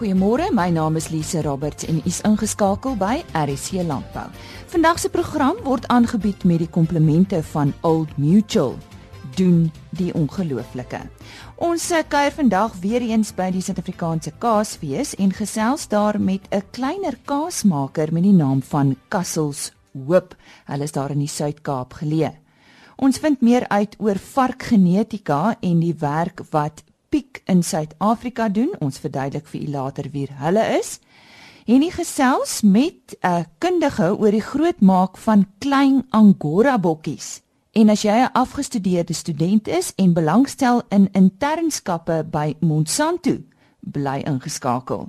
Goeiemôre, my naam is Lise Roberts en u is ingeskakel by RC Landbou. Vandag se program word aangebied met die komplemente van Old Mutual. Doen die ongelooflike. Ons eh, kuier vandag weer eens by die Suid-Afrikaanse Kaasfees en gesels daar met 'n kleiner kaasmaker met die naam van Kassels Hoop. Hulle is daar in die Suid-Kaap geleë. Ons vind meer uit oor varkgenetika en die werk wat Piek in Suid-Afrika doen. Ons verduidelik vir u later wie hulle is. En die gesels met 'n kundige oor die grootmaak van klein angora bokkies. En as jy 'n afgestudeerde student is en belangstel in internskappe by Monsanto, bly ingeskakel.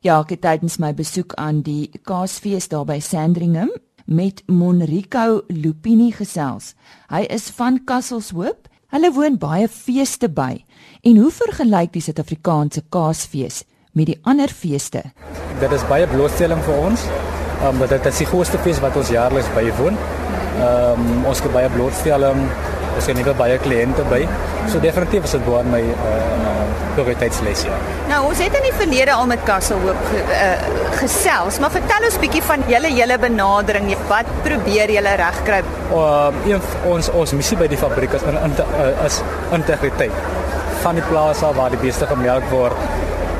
Ja, ek het tydens my besoek aan die Kaasfees daar by Sandringham met Monrico Lupini gesels. Hy is van Kasselshoop. Hulle woon baie feeste by. En hoe vergelyk die Suid-Afrikaanse Kaasfees met die ander feeste? Dit is baie blootstelling vir ons. Um, dit is die grootste fees wat ons jaarliks bywoon. Ehm um, ons het baie blootstelling. Ons het nie baie kliënte by. So definitief is dit baie my uh prioriteitsles ja. Nou, ons het in die verlede al met Kasselhoop ge, uh, gesels, maar vertel ons bietjie van julle hele benadering. Wat probeer julle regkry? Ehm um, ons ons missie by die fabriek is in, in uh, is integriteit van die plase waar die beeste gemelk word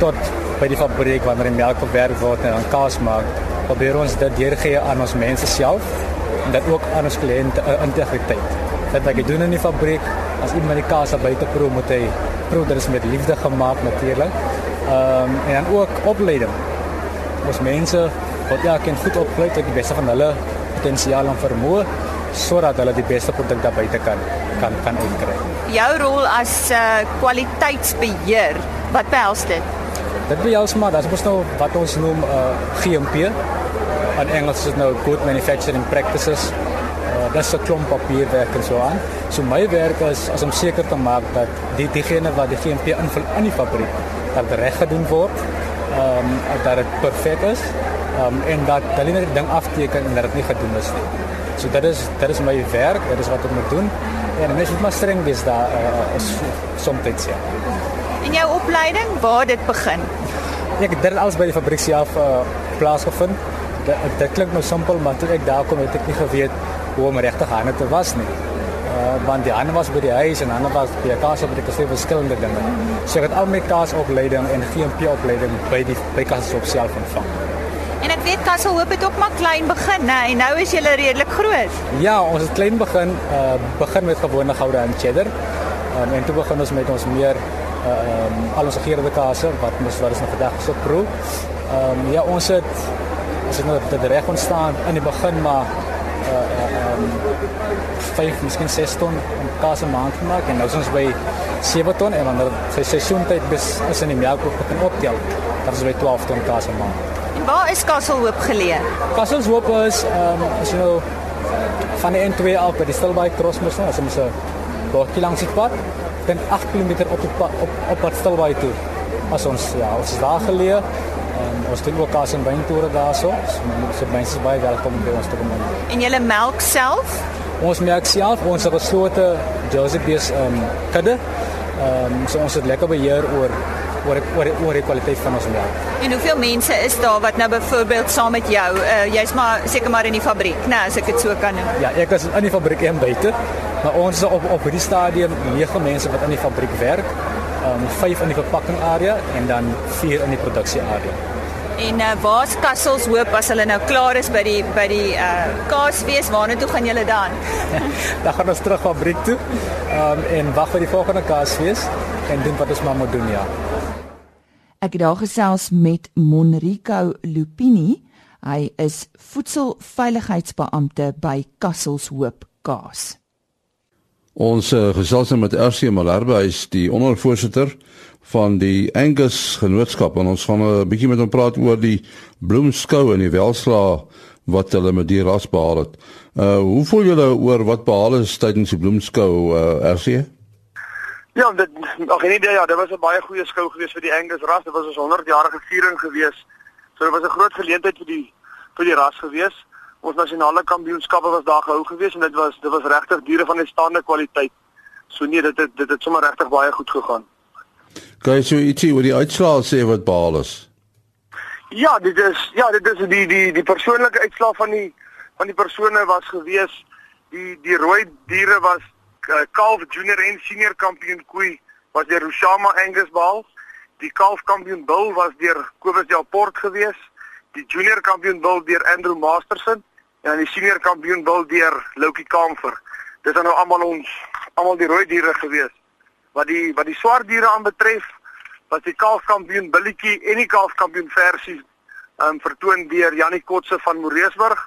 tot by die fabriek wanneer die melk verwerk word en aan kaas maak. Probeer ons dit deurgee aan ons mense self en dit ook aan ons kliënte uh, integriteit. Dat wat jy doen in die fabriek, as iemand die kaas buite proe moet hy proe dit is met liefde gemaak natuurlik. Ehm um, en dan ook opleiding. Ons mense wat elkeen goed opgelei tot die beste van hulle potensiaal en vermoë sodat hulle die beste produk daar buite kan kan kan uitkry. Jou rol as uh, kwaliteitsbeheer, wat behels dit? Dit behels maar, dit is nou wat ons noem uh, eh, GMP. In Engels is dit nou Good Manufacturing Practices. Uh, dit is 'n klomp papierwerk en so aan. So my werk is as om seker te maak dat die diegene wat die GMP invul in die fabriek dat reg gedoen word. Ehm um, dat dit perfek is. Um, en dat hulle net die ding afteken en dat dit nie gedoen is nie. So dit is dit is my werk, dit is wat ek moet doen. En mens moet maar streng wees daar uh, soms ja. In jou opleiding, waar dit begin? Ek het dit alles by die fabriek self uh, plaasgevind. Dit, dit klink nou simpel, maar toe ek daar kom het ek nie geweet hoe om regtig hande te was nie. Uh, want die hande was by die huis en hande was by die kaas op die kaas verskillende dinge. So ek het al my kaas opleiding en GMP opleiding by die by kaas op self ontvang. En ek weet Kasselhoop het ook maar klein begin, né? En nou is julle redelik groot. Ja, ons het klein begin, uh begin met gewone goue en cheddar. Um, en toe begin ons met ons meer uh um al ons geëerde kase wat ons wat is nog vandag so pro. Um ja, ons het as dit nou dit reg ontstaan in die begin maar 5 miskien 6 ton kaas 'n maand gemaak en nou is ons by 7 ton en wanneer sy seisoentyd is, is in die melk begin optel, dan is by 12 ton kaas 'n maand. Waar is Kasselhoop geleë? Kasselhoop is ehm um, as jy nou van die N2 af by die Stilbaai Crossmoes, as ons 'n bootjie langs die pad, dan 8 km op die pad, op op pad Stilbaai toe. As ons ja, ons is daar geleë. Ons doen ook kaas en wyntoere daarso. So mense is baie welkom by ons te kom. En julle melk self? Ons melk self, ons het geslote Jersey bees ehm um, kudde. Ehm um, so ons het lekker beheer oor oor oor oor die kwaliteit van ons melk. En hoeveel mense is daar wat nou byvoorbeeld saam met jou, uh, jy's maar seker maar in die fabriek, né, nee, as ek dit so kan noem. Ja, ek is in die fabriek en buite. Maar ons is op op hierdie stadium 9 mense wat in die fabriek werk. Um 5 in die verpakking area en dan 4 in die produksie area. En uh, waar's Kassels hoop as hulle nou klaar is by die by die uh kaasfees, waarna toe gaan julle dan? dan gaan ons terug fabriek toe. Um en wag vir die volgende kaasfees en doen wat ons maar moet doen ja. Ek het daar gesels met Monrico Lupini. Hy is voedselveiligheidsbeampte by Kasselshoop Kaas. Ons uh, gesels nou met RC Malherbe, hy is die ondervoorsitter van die Angus Genootskap en ons gaan 'n uh, bietjie met hom praat oor die bloemskou en die welslaa wat hulle met die ras behaal het. Uh hoe voel julle oor wat behaal is tydens die bloemskou uh, RC? Ja, dit ag nee, ja, dit was 'n baie goeie skou gewees vir die Angus ras. Dit was ons 100-jarige viering gewees. So dit was 'n groot geleentheid vir die vir die ras gewees. Ons nasionale kampioenskappe was daar gehou gewees en dit was dit was regtig diere van uitstaande kwaliteit. So nee, dit het, dit het sommer regtig baie goed gegaan. Kan jy so ietsie oor die uitslae sê wat behaal is? Ja, dit is ja, dit is die die die persoonlike uitslag van die van die persone was gewees die die rooi diere was uh, kalf junior en senior kampioen koei was deur Rushama Angus behaal. Die kalf kampioen bil was deur Kobus Delport gewees. Die junior kampioen bil deur Andrew Masterson en dan die senior kampioen bil deur Loukie Kamfer. Dis dan nou almal ons almal die rooi diere gewees. Wat die wat die swart diere aanbetref was die kalfkampioen Billetjie en die kalfkampioen versie um vertoon deur Jannie Kotse van Moreesburg,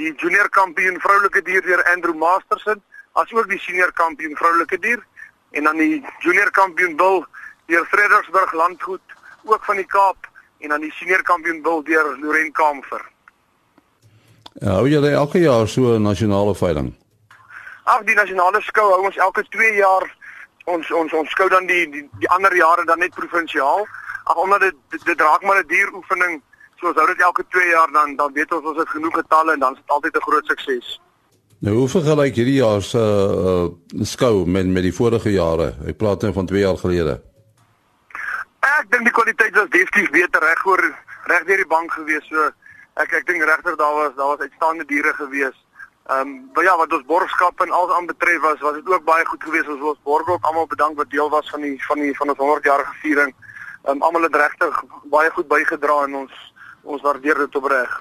die junior kampioen vroulike dier deur Andrew Masterson, asook die senior kampioen vroulike dier en dan die junior kampioen bil deur Fredericksburg Landgoed ook van die Kaap en dan die senior kampioen bil deur Loren Kamfer. Ja, hou jy elke jaar so 'n nasionale veiling? Ag, die nasionale skou hou ons elke 2 jaar ons ons ons skou dan die die, die ander jare dan net provinsiaal. Ag omdat dit dit, dit raak maar 'n dieroefening. So ons hou dit elke 2 jaar dan dan weet ons ons het genoeg getalle en dan is dit altyd 'n groot sukses. Nou hoe vergelyk hierdie jaar se uh, uh, skou met met die vorige jare? Ek praat nou van 2 jaar gelede. Ek dink die kwaliteit was definitief beter reg oor reg deur die bank gewees. So ek ek dink regter daar was daar was uitstaande diere gewees. Ehm um, maar ja, wat ons borgskap en alles aanbetref was, was dit ook baie goed geweest. Ons wil ons borg ook almal bedank wat deel was van die van die van ons 100-jarige viering. Ehm um, almal het regtig baie goed bygedra en ons ons waardeer dit opreg.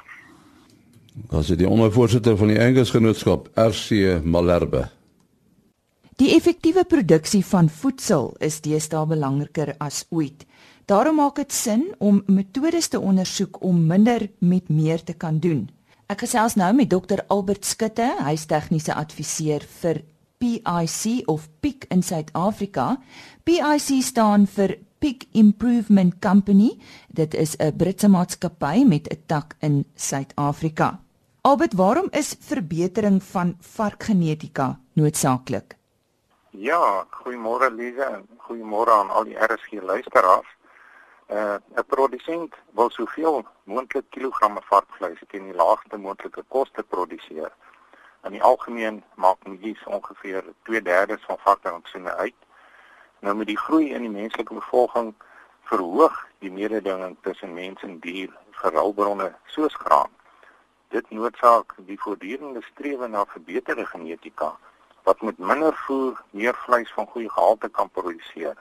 As dit die ondervoorsitter van die Angus Genootskap, RC Malherbe. Die effektiewe produksie van voedsel is deesdae belangriker as ooit. Daarom maak dit sin om metodes te ondersoek om minder met meer te kan doen. Ek gesels nou met Dr Albert Skutte, hy's tegniese adviseur vir PIC of PIC in Suid-Afrika. PIC staan vir Pig Improvement Company. Dit is 'n Britse maatskappy met 'n tak in Suid-Afrika. Albert, waarom is verbetering van varkgenetika noodsaaklik? Ja, goeiemôre Lize en goeiemôre aan al die RSG luisteraars. Uh, 'n produsent wil soveel moontlik kilogramme varkvleis teen die laagste moontlike koste produseer. In die algemeen maak mens ongeveer 2/3 van varkransoene uit. Nou met die groei in die menslike bevolking verhoog die mededinging tussen mens en dier vir hulpbronne soos graan. Dit noodsaak die voortdurende strewe na verbeterde genetika wat met minder voer meer vleis van goeie gehalte kan produseer.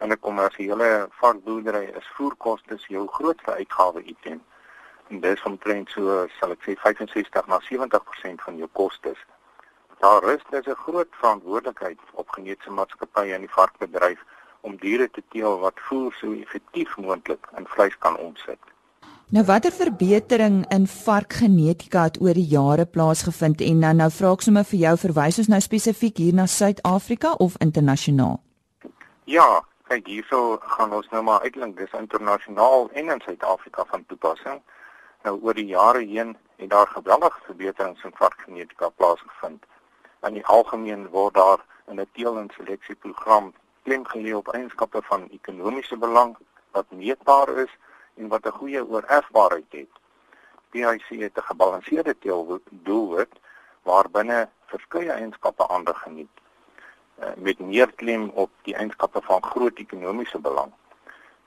In 'n kommersiële varkboerdery is voerkoste jou grootste uitgawe item. En dis omtrent so sal ek sê 65 na 70% van jou kostes. Daar is dus 'n groot verantwoordelikheid op genetiese maatskappye in die varkbedryf om diere te teel wat voer so effektief moontlik in vleis kan omsit. Nou watter verbetering in varkgenetika het oor die jare plaasgevind en dan nou vra ek sommer vir jou verwys ons nou spesifiek hier na Suid-Afrika of internasionaal? Ja, kyk hierso gaan ons nou maar uitlink dis internasionaal en in Suid-Afrika van toepassing. Nou oor die jare heen het daar geweldige verbeterings in varkgenetika plaasgevind. In die algemeen word daar in 'n teel- en seleksieprogram klem gelê op eienskappe van ekonomiese belang wat meetbaar is en wat 'n goeie oorerfbaarheid het. PIC het 'n gebalanseerde teeldoelwit waarbinne verskeie eienskappe aandag geniet. Met meer klem op die eienskappe van groot ekonomiese belang.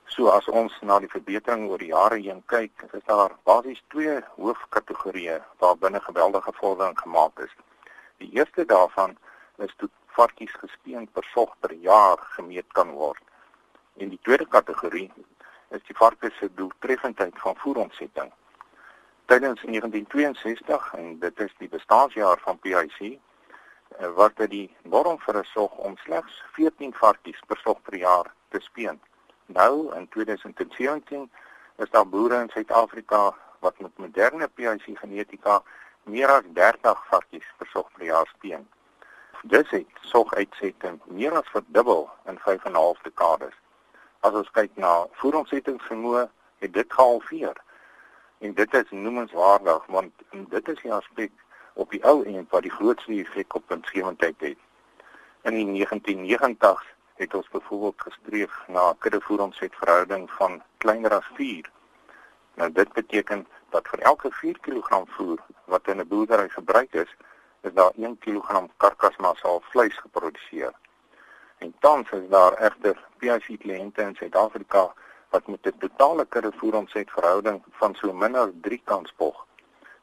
So as ons na die verbetering oor die jare heen kyk, is daar basies twee hoofkategorieë waar binne geweldige vordering gemaak is. Die eerste daarvan is toe varkies gespeen per sog per jaar gemeet kan word. En die tweede kategorie is die varkies se doeltreffendheid van voerontsetting. Tydens 1962 en dit is die bestaanjaar van PIC Eh, wat dit die 'n sog om slegs 14 varkies per sog per jaar te speen. Nou in 2017 is daar boere in Suid-Afrika wat met moderne PIC genetika meer as 30 varkies per sog per jaar speen. Dis het soguitsetting meer as verdubbel in 5 en 'n half dekades. As ons kyk na voedselsettingsvermoë, het dit gehalveer. En dit is noemenswaardig want dit is die aspek op die ou end wat die grootste effek op winsgewendheid het. In die 1990s het ons byvoorbeeld gestreef na 'n kuddevoeromsetverhouding van kleiner as 4. Nou dit beteken dat vir elke 4 kg voer wat in 'n boerdery gebruik is, is daar 1 kg karkasmassa of vleis geproduseer. En tans is daar egter PIC kliënte in Suid-Afrika wat met 'n totale kudde voeromset verhouding van so min as 3 kan spog.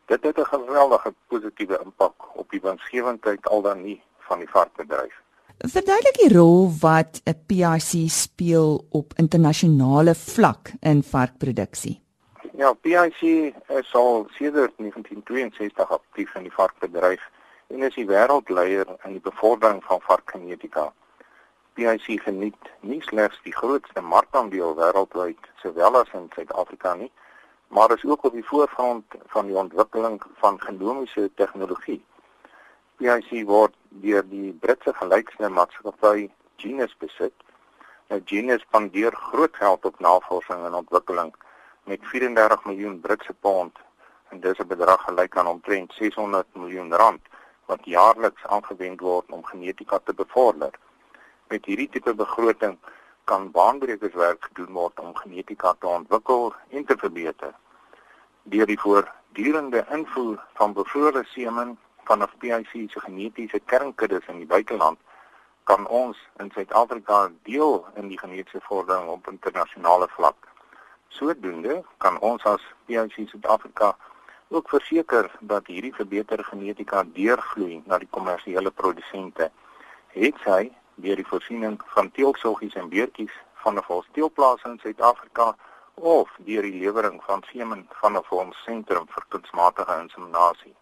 Dit het 'n geweldige positiewe impak op die winsgewendheid al dan nie van die varkbedryf. Verduidelik die rol wat 'n PIC speel op internasionale vlak in varkproduksie. Ja, PIC is al sedert 1962 aktief in die varkbedryf en is die wêreldleier in die bevordering van varkgenetika. PIC geniet nie slegs die grootste marktaandeel wêreldwyd sowel as in Suid-Afrika nie, maar is ook op die voorfront van die ontwikkeling van genomiese tegnologie. PIC word deur die Britse gelykste maatskappy Genus besit. Nou Genus spandeer groot geld op navorsing en ontwikkeling met 34 miljoen Britse pond en dis 'n bedrag gelyk aan omtrent 600 miljoen rand wat jaarliks aangewend word om genetika te bevorder. Met hierdie tipe begroting kan baanbrekerswerk gedoen word om genetika te ontwikkel en te verbeter. Deur die voortdurende invoer van bevrore semen vanaf PIC se genetiese kernkuddes in die buiteland kan ons in Suid-Afrika deel in die genetiese vordering op internasionale vlak. Sodoende kan ons as PIC Suid-Afrika ook verseker dat hierdie verbeterde genetika deurvloei na die kommersiële produsente. Het sy deur die voorsiening van teelsoggies en beertjies van 'n volsteelplaas in Suid-Afrika of deur die lewering van semen van 'n ons sentrum vir kunsmatige inseminasie.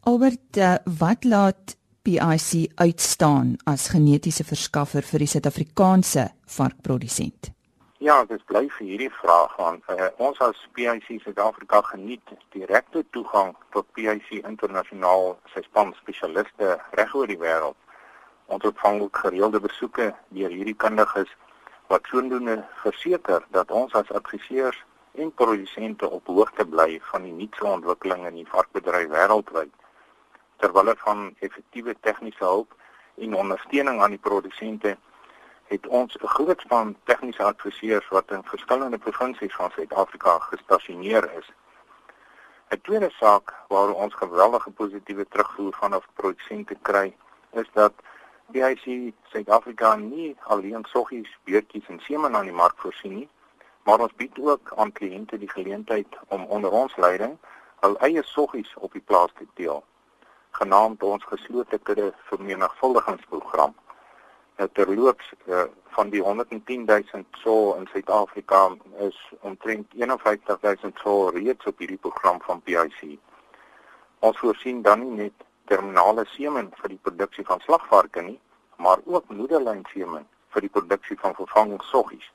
Albert, uh, wat laat PIC uitstaan as genetiese verskaffer vir die Suid-Afrikaanse varkprodusent? Ja, dit bly vir hierdie vraag van uh, ons as PIC Suid-Afrika geniet direkte toegang tot PIC internasionaal sy span spesialiste reg oor die wêreld Ons ontvang ook gereelde besoeke deur hierdie kundiges wat sodoende verseker dat ons as adviseurs en produsente op hoogte bly van die nuutste ontwikkelinge in die varkbedryf wêreldwyd terwyl dit van effektiewe tegniese hulp en ondersteuning aan die produsente het ons 'n groot span tegniese adviseurs wat in verskillende provinsies van Suid-Afrika gestasioneer is. 'n Tweede saak waar ons geweldige positiewe terugvoer vanaf produsente kry, is dat BIC Suid-Afrika nie alleen soggies, beertjies en semen aan die mark voorsien nie, maar ons bied ook aan kliënte die geleentheid om onder ons leiding hul eie soggies op die plaas te deel, genaamd ons geslote kudde vermenigvuldigingsprogram. Nou terloops uh, van die 110 000 so in Suid-Afrika is omtrent 51 000 so reeds op hierdie program van BIC. Ons voorsien dan nie net terminale semen vir die produksie van slagvarke nie, maar ook moederlyn semen vir die produksie van vervangingssoggies.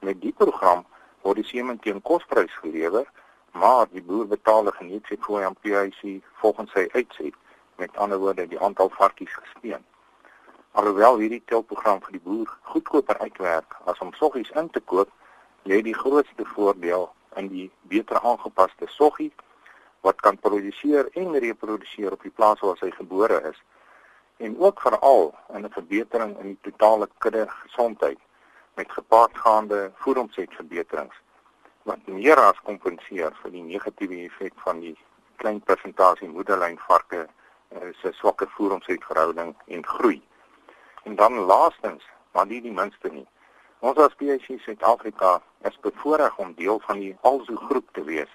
Met die program word die semen teen kosprys gelewer, maar die boer betaal 'n genetiese fooi aan PIC volgens sy uitset, met ander woorde die aantal varkies gespeen. Alhoewel hierdie telprogram vir die boer goedkoper uitwerk as om soggies in te koop, lê die grootste voordeel in die beter aangepaste soggie wat kan produseer en reproduseer op die plaas waar hy gebore is en ook veral in 'n verbetering in die totale kudde gesondheid met gepaardgaande voedingsverbeterings wat meer as kompenseer vir die negatiewe effek van die klein persentasie moederlynvarke eh, se swakke voedingsverhouding en groei. En dan laastens, maar nie die minste nie. Ons as PSC Suid-Afrika is bevoorreg om deel van die Alzo groep te wees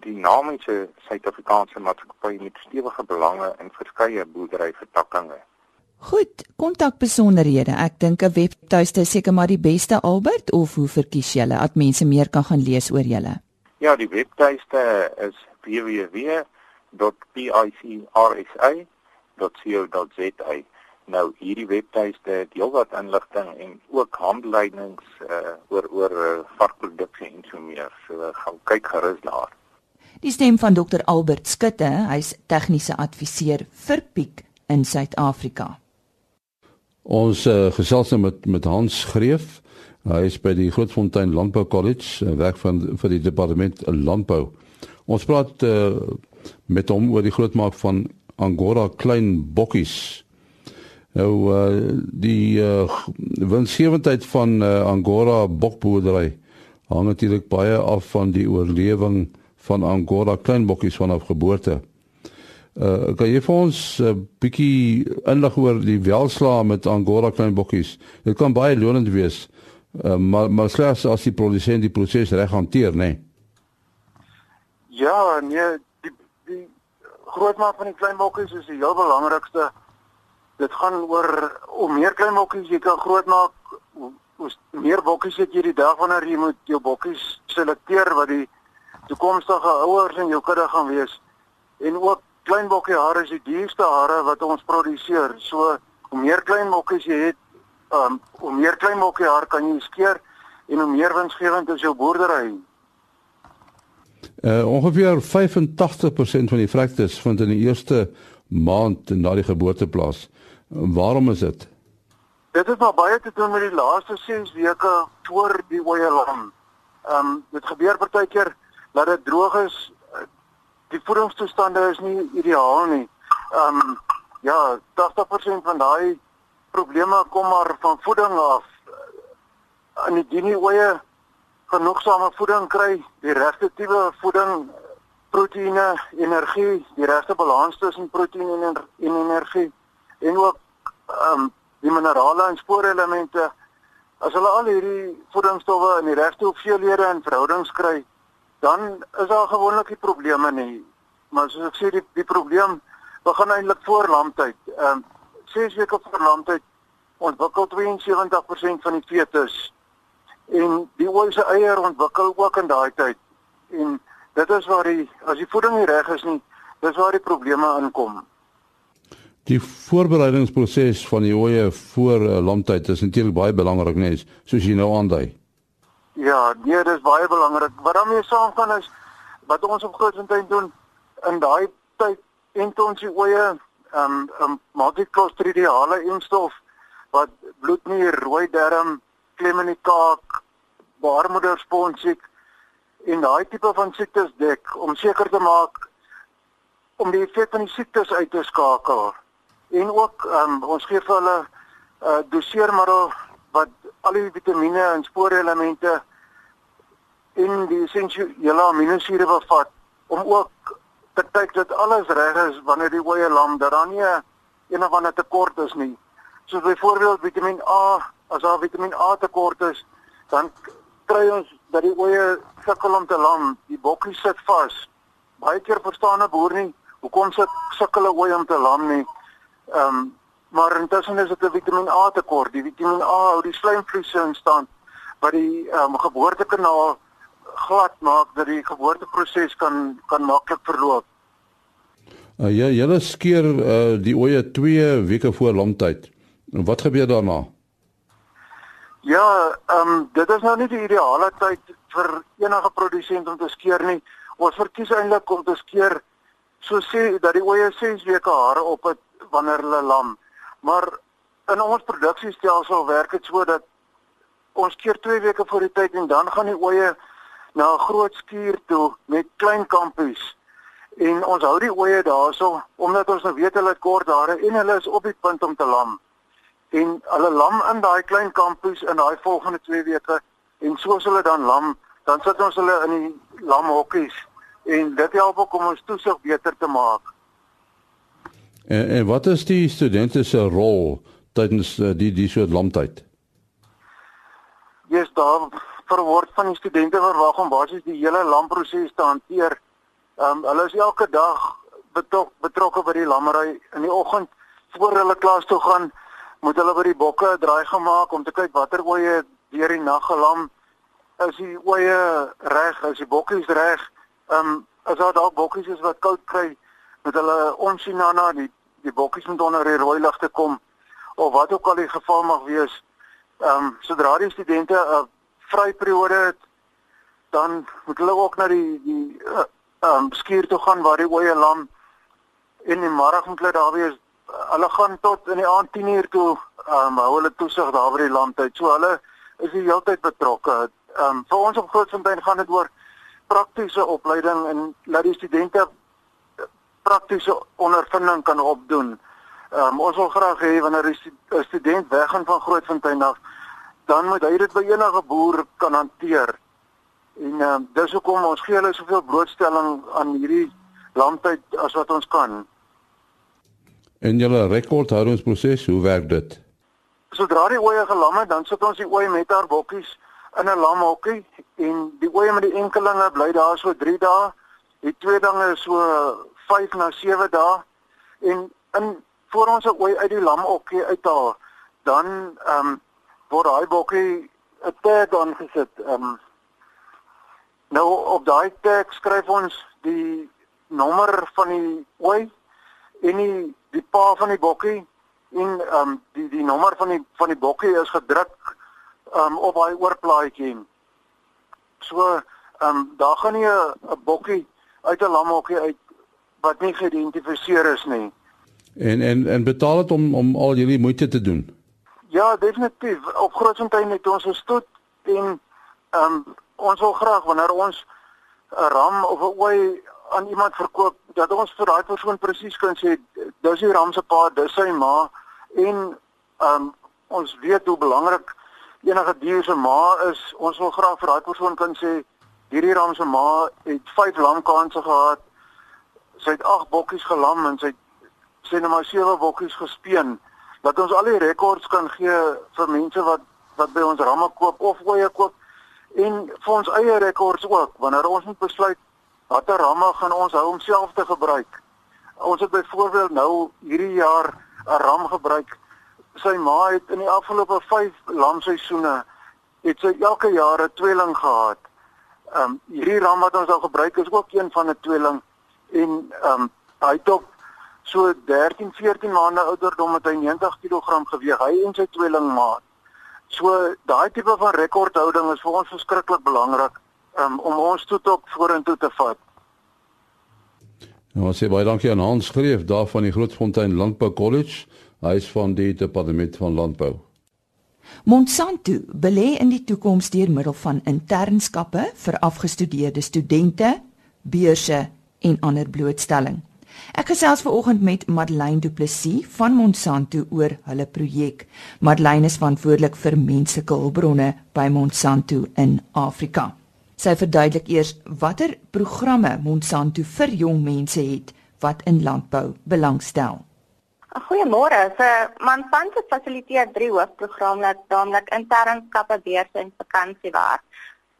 dinamiese Suid-Afrikaanse maatskappy met stewige belange in verskeie boerderyvertakkings. Goed, kontakbesonderhede. Ek dink 'n webtuiste is seker maar die beste Albert of hoe verkies julle dat mense meer kan gaan lees oor julle? Ja, die webtuiste is www.picrsa.co.za. Nou hierdie webtuiste deel wat inligting en ook handleidings uh, oor oor uh, varkproduksie en so meer. So gaan kyk gerus daar. Die stem van Dr Albert Skutte, hy's tegniese adviseur vir Piek in Suid-Afrika. Ons uh, gesels nou met met Hans Greef. Hy is by die Grootfontein Landbou College, uh, werk van vir die departement landbou. Ons praat uh, met hom oor die grootmaak van Angora klein bokkies. Nou uh, die uh, winsgewendheid van uh, Angora bokboerdery hang natuurlik baie af van die oorlewing van Angora kleinbokkies vanaf geboorte. Uh kan jy vir ons 'n uh, bietjie inlig oor die welslaa met Angora kleinbokkies? Dit kan baie lonend wees Uh, maar maar slegs as die produsent die proses reg hanteer, nê. Nee. Ja, nee, die die grootmaak van die klein bokkies is die heel belangrikste. Dit gaan oor om meer klein bokkies jy kan grootmaak. Hoe meer bokkies het jy die dag wanneer jy moet jou bokkies selekteer wat die toekomstige ouers in jou kudde gaan wees. En ook klein bokkie hare is die duurste hare wat ons produseer. So hoe meer klein bokkies jy het, um, hoe meer klein bokkie haar kan jy skeer en hoe meer winsgewend is jou boerdery. Uh ongeveer 85% van die vrektes vind in die eerste maand na die geboorte plaas. Waarom is dit? Dit het maar baie te doen met die laaste 6 weke voor die oeye lam. Ehm um, dit gebeur partykeer dat dit droog is. Die voedingstoestande is nie ideaal nie. Ehm um, ja, 80% van daai probleme kom maar van voeding af. In die dinie oeye genoegsame voeding kry, die regte tipe voeding, proteïene, energie, die regte balans tussen proteïen en, en energie en ook ehm um, die minerale en spoorelemente. As hulle al hierdie voedingsstowwe in die regte hoeveelhede en verhoudings kry, dan is daar gewoonlik nie probleme nie. Maar soos ek sê die die probleem begin eintlik voor lamtyd. Ehm um, 6 weke voor lamtyd ontwikkel 72% van die fetus en die ooi se eier ontwikkel ook in daai tyd. En dit is waar die as die voeding nie reg is nie, dis waar die probleme inkom. Die voorbereidingsproses van die oeye voor uh, lamtyd is natuurlik baie belangrik net soos jy nou aandui. Ja, nee, dis baie belangrik. Wat daarmee saamgaan is wat ons op Grootfontein doen in daai tyd en ons die oeye ehm um, um, maak dit klostridiale instof wat bloednier, rooi darm, klem in die kaak, baarmoedersponsiek en daai tipe van siektes dek om seker te maak om die effek van die siektes uit te skakel. En ook um, ons gee vir hulle 'n uh, doseermiddel wat al die vitamiene en spoorelemente in die essensiële aminosure bevat om ook te kyk dat alles reg is wanneer die oeye lam dat daar nie een of ander tekort is nie. Soos byvoorbeeld Vitamiin A, as daar Vitamiin A tekort is, dan kry ons dat die oeye sukkel om te lam, die bokkie sit vas. Baie keer verstaan 'n boer nie hoekom sit sukkel 'n ooi om te lam nie. Ehm um, maar intussen is dit 'n Vitamiin A tekort. Die Vitamiin A hou die slijmvliese in stand wat die ehm um, geboortekanaal glad maak dat die geboorteproses kan kan maklik verloop. Uh, ja, julle skeer uh, die oeye 2 weke voor lamtyd. En wat gebeur daarna? Ja, ehm um, dit is nou nie die ideale tyd vir enige produsent om te skeer nie. Ons verkies eintlik om te skeer so sê dat die oeye 6 weke hare op het wanneer hulle lam. Maar in ons produksiestelsel werk dit so dat ons keer 2 weke voor die tyd en dan gaan die oeye na 'n groot skuur toe met klein kampies. En ons hou die oeye daarso omdat ons nou weet hulle het kort hare en hulle is op die punt om te lam en hulle lam in daai klein kampus in daai volgende 2 weke en soos hulle dan lam, dan sit ons hulle in die lamhokkies en dit help ook om ons toesig beter te maak. En, en wat is die studente se rol tydens uh, die die soort lamtyd? Ja, yes, daar verword van die studente verwag om basies die hele lamproses te hanteer. Ehm um, hulle is elke dag betrok, betrokke by die lammery. In die oggend voor hulle klas toe gaan moet hulle by die bokke draai gemaak om te kyk watter oeye deur die nag gelam. Is die oeye reg? Is die bokkies reg? Ehm um, as daar dalk bokkies is wat koud kry? Moet hulle onsien na na die die bokkies moet onder die rooi ligte kom? Of wat ook al die geval mag wees. Ehm um, sodra die studente 'n uh, vryperiode het dan moet hulle ook na die die eh, ehm uh, um, skuur toe gaan waar die oeye lam in die môre moet hulle daar wees hulle gaan tot in die aand 10 uur toe ehm um, hou hulle toesig daar by die landtyd. So hulle is die hele tyd betrokke. Ehm um, vir ons op Grootfontein gaan dit oor praktiese opleiding en laat die studente praktiese ondervinding kan opdoen. Ehm um, ons wil graag hê wanneer 'n student weggaan van Grootfontein af, dan moet hy dit by enige boer kan hanteer. En um, dis hoekom ons gee hulle soveel blootstelling aan hierdie landtyd as wat ons kan. En julle rekordhoudingsproses, hoe werk dit? sodra die oeye gelam het, dan sit ons die ooi met haar bokkies in 'n lamhokkie en die oeye met die enkelinge bly daar so 3 dae. Die tweelinge is so 5 na 7 dae en in voor ons 'n ooi uit die lamhokkie uithaal, dan ehm um, word daai bokkie 'n tag aangesit. Ehm um, nou op daai tag skryf ons die nommer van die ooi en die die pa van die bokkie en ehm um, die die nommer van die van die bokkie is gedruk ehm um, op daai oorplaatjie. So ehm um, daar gaan nie 'n bokkie uit 'n lamhokkie uit wat nie geïdentifiseer is nie. En en en betaal dit om om al hierdie moeite te doen. Ja, definitief. Op Grootfontein het ons gestoot en ehm um, ons wil graag wanneer ons 'n ram of 'n ooi aan iemand verkoop dat ons vir daai persoon presies kan sê dis die ram se pa, dis sy ma en ehm um, ons weet hoe belangrik enige dier se ma is. Ons wil graag vir daai persoon kan sê hierdie ram se ma het 5 lamkanse gehad. Sy het 8 bokkies gelam en sy het sê net maar sewe bokkies gespeen dat ons al die rekords kan gee vir mense wat wat by ons ramme koop of ooe koop en vir ons eie rekords ook wanneer ons moet besluit watter ramme gaan ons hou om self te gebruik. Ons het byvoorbeeld nou hierdie jaar 'n ram gebruik. Sy ma het in die afgelope 5 lamseisoene het sy elke jaar 'n tweeling gehad. Ehm um, hierdie ram wat ons al gebruik is ook een van 'n tweeling en ehm um, hy het ook so 13, 14 maande ouderdom met hy 90 kg geweg, hy en sy tweelingmaat. So daai tipe van rekordhouding is vir ons verskriklik belangrik um, om ons toe tot vorentoe te vat. Nou sê baie dankie aan Hans Greef daar van die Grootfontein Landbou College, hy is van die departement van landbou. Monsanto belê in die toekoms deur middel van internskappe vir afgestudeerde studente, beurse en ander blootstelling. Ek gesels ver oggend met Madeleine Du Plessis van Monsanto oor hulle projek. Madeleine is verantwoordelik vir menslike hulpbronne by Monsanto in Afrika. Sy verduidelik eers watter programme Monsanto vir jong mense het wat in landbou belangstel. Goeiemôre. So Monsanto fasiliteer drie hoofprogramme, naamlik internskappe, beurse en vakansiewerk.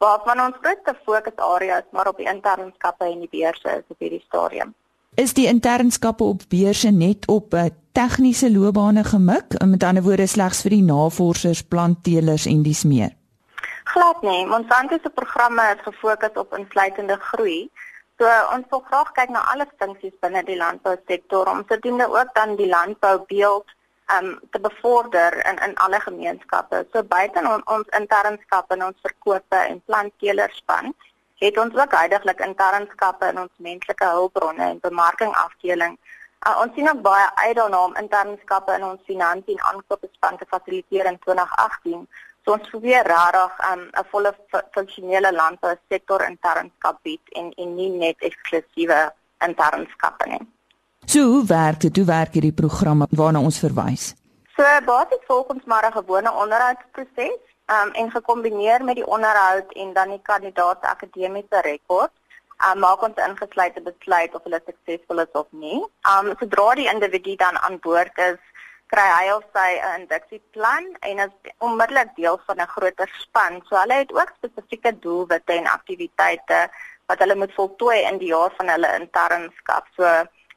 Waarvan ons grootste fokusareas maar op die internskappe en die beurse is op hierdie stadium is die internskappe op beurse net op 'n uh, tegniese loopbane gemik, met ander woorde slegs vir die navorsers, plantteelers en dies meer. Glad nie, Monsanto se programme is gefokus op insluitende groei. So ons wil graag kyk na alle funksies binne die landbousektor om sodoende ook dan die landboubeeld um te bevorder in in alle gemeenskappe. So buite on, ons internskappe en ons verkope en plantteelerspan het ons ook heidaglik internskappe in ons menslike hulpbronne en bemarking afdeling. Uh, ons sien ook baie uit daarna om internskappe in ons finansie en aankoopspan te fasiliteer in 2018. So ons probeer regtig 'n um, volle funksionele landbou sektor internskap bied en en nie net eksklusiewe internskappe nie. So hoe werk dit? Hoe werk hierdie programme waarna ons verwys? So basies volgens maar 'n gewone onderhoudsproses um, en gekombineer met die onderhoud en dan die kandidaat akademiese rekord um, maak ons ingesluite besluit of hulle suksesvol is of nie. Um sodra die individu dan aan boord is, kry hy of sy 'n induksieplan en is onmiddellik deel van 'n groter span. So hulle het ook spesifieke doelwitte en aktiwiteite wat hulle moet voltooi in die jaar van hulle internskap. So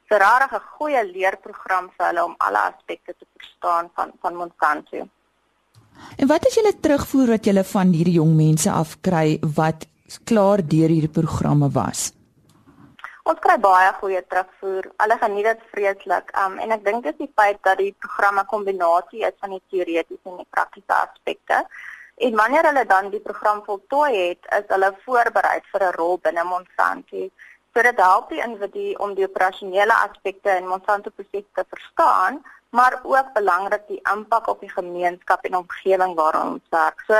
vir regtig 'n goeie leerprogram vir hulle om alle aspekte te verstaan van van Monsanto. En wat is julle terugvoer wat julle van hierdie jong mense afkry wat klaar deur hierdie programme was? Ons kry baie goeie terugvoer. Hulle geniet dit vreeslik. Um en ek dink dit is die feit dat die programme kombinasie is van die teoretiese en die praktiese aspekte. En wanneer hulle dan die program voltooi het, is hulle voorberei vir 'n rol binne Monsanto. So dit help die individu om die operasionele aspekte in Monsanto proses te verstaan, maar ook belangrik die impak op die gemeenskap en omgewing waarin ons werk. So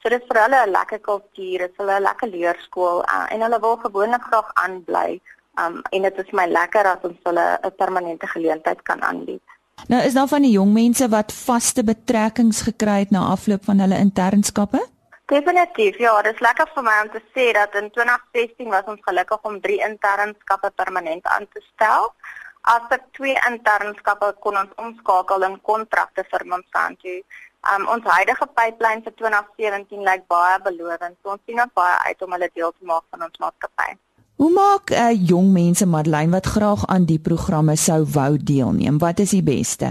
so dit is vir hulle 'n lekker kultuur, dit is hulle 'n lekker leerskool uh, en hulle wil gewoonlik graag aanbly. Um en dit is my lekker as ons hulle 'n permanente geleentheid kan aanbied. Nou is daar van die jong mense wat vaste betrekkings gekry het na afloop van hulle internskappe? Definitief. Ja, dit is lekker vir my om te sê dat in 2016 was ons gelukkig om 3 internskappe permanent aan te stel as ek twee internskappe kon ons omskakel in kontrakte vir Monsanto. Um ons huidige pipeline vir 2017 lyk baie belovend. So ons sien ook baie uit om hulle deel te maak van ons maatskappy. Hoe maak uh, jong mense Madeleine wat graag aan die programme sou wou deelneem? Wat is die beste?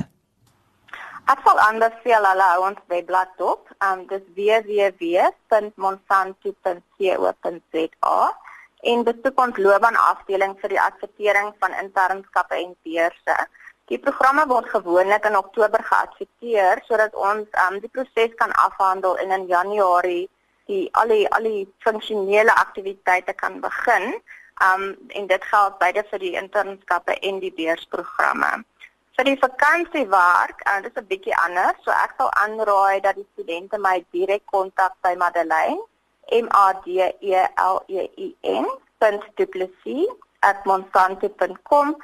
Ek sal aanbeveel hulle hou ons webblad dop. Um dis www.monsanto.co.za en besoek ons loopbaan afdeling vir die advertering van internskappe en beurse. Die programme word gewoonlik in Oktober geadverteer sodat ons um, die proses kan afhandel en in Januarie die al die al die funksionele aktiwiteite kan begin. Um en dit geld beide vir die internskappe en die beursprogramme. Vir die vakansiewerk, uh, dit is 'n bietjie anders, so ek sal aanraai dat die studente my direk kontak by Madeleine M A D E L E I N .duplessis@monsanto.com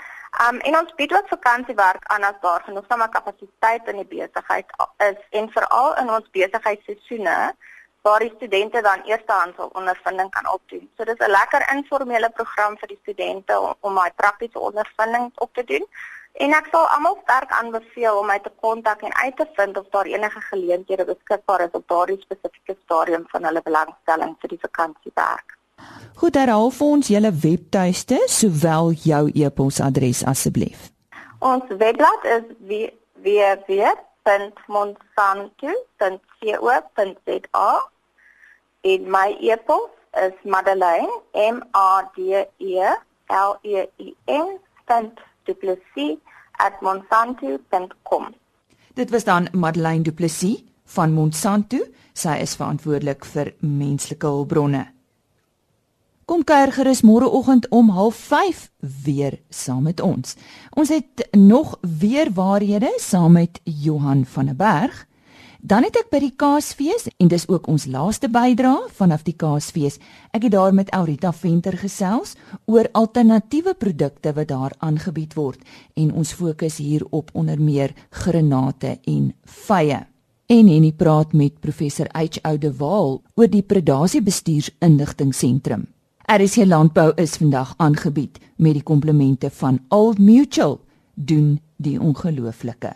Um en ons bied ook vakansiewerk aan as daar genoeg kapasiteit in die besigheid is en veral in ons besigheidsseisoene waar die studente dan eerstehands ondervinding kan opdoen. So dis 'n lekker informele program vir die studente om, om my praktiese ondervinding op te doen. En ek sal almal sterk aanbeveel om my te kontak en uit te vind of daar enige geleenthede beskikbaar is op daardie spesifieke stadium van hulle belangstelling vir die vakansiewerk. Goed, herhaal vir ons julle webtuiste sowel jou e-posadres asseblief. Ons webblad is www.monsanto.co.za en my e-pos is Madeleine M A D E L E I N @monsanto.com. Dit was dan Madeleine Du Plessis van Monsanto. Sy is verantwoordelik vir menslike hulpbronne. Kom kuier gerus môreoggend om 05:30 weer saam met ons. Ons het nog weer waarhede saam met Johan van der Berg. Dan het ek by die Kaasfees en dis ook ons laaste bydra vanaf die Kaasfees. Ek het daar met Aurita Venter gesels oor alternatiewe produkte wat daar aangebied word en ons fokus hier op onder meer granate en vye. En Henny praat met professor H. Oudewaal oor die predasie bestuursinligtingseentrum. RC Landbou is vandag aangebied met die komplemente van Old Mutual doen die ongelooflike.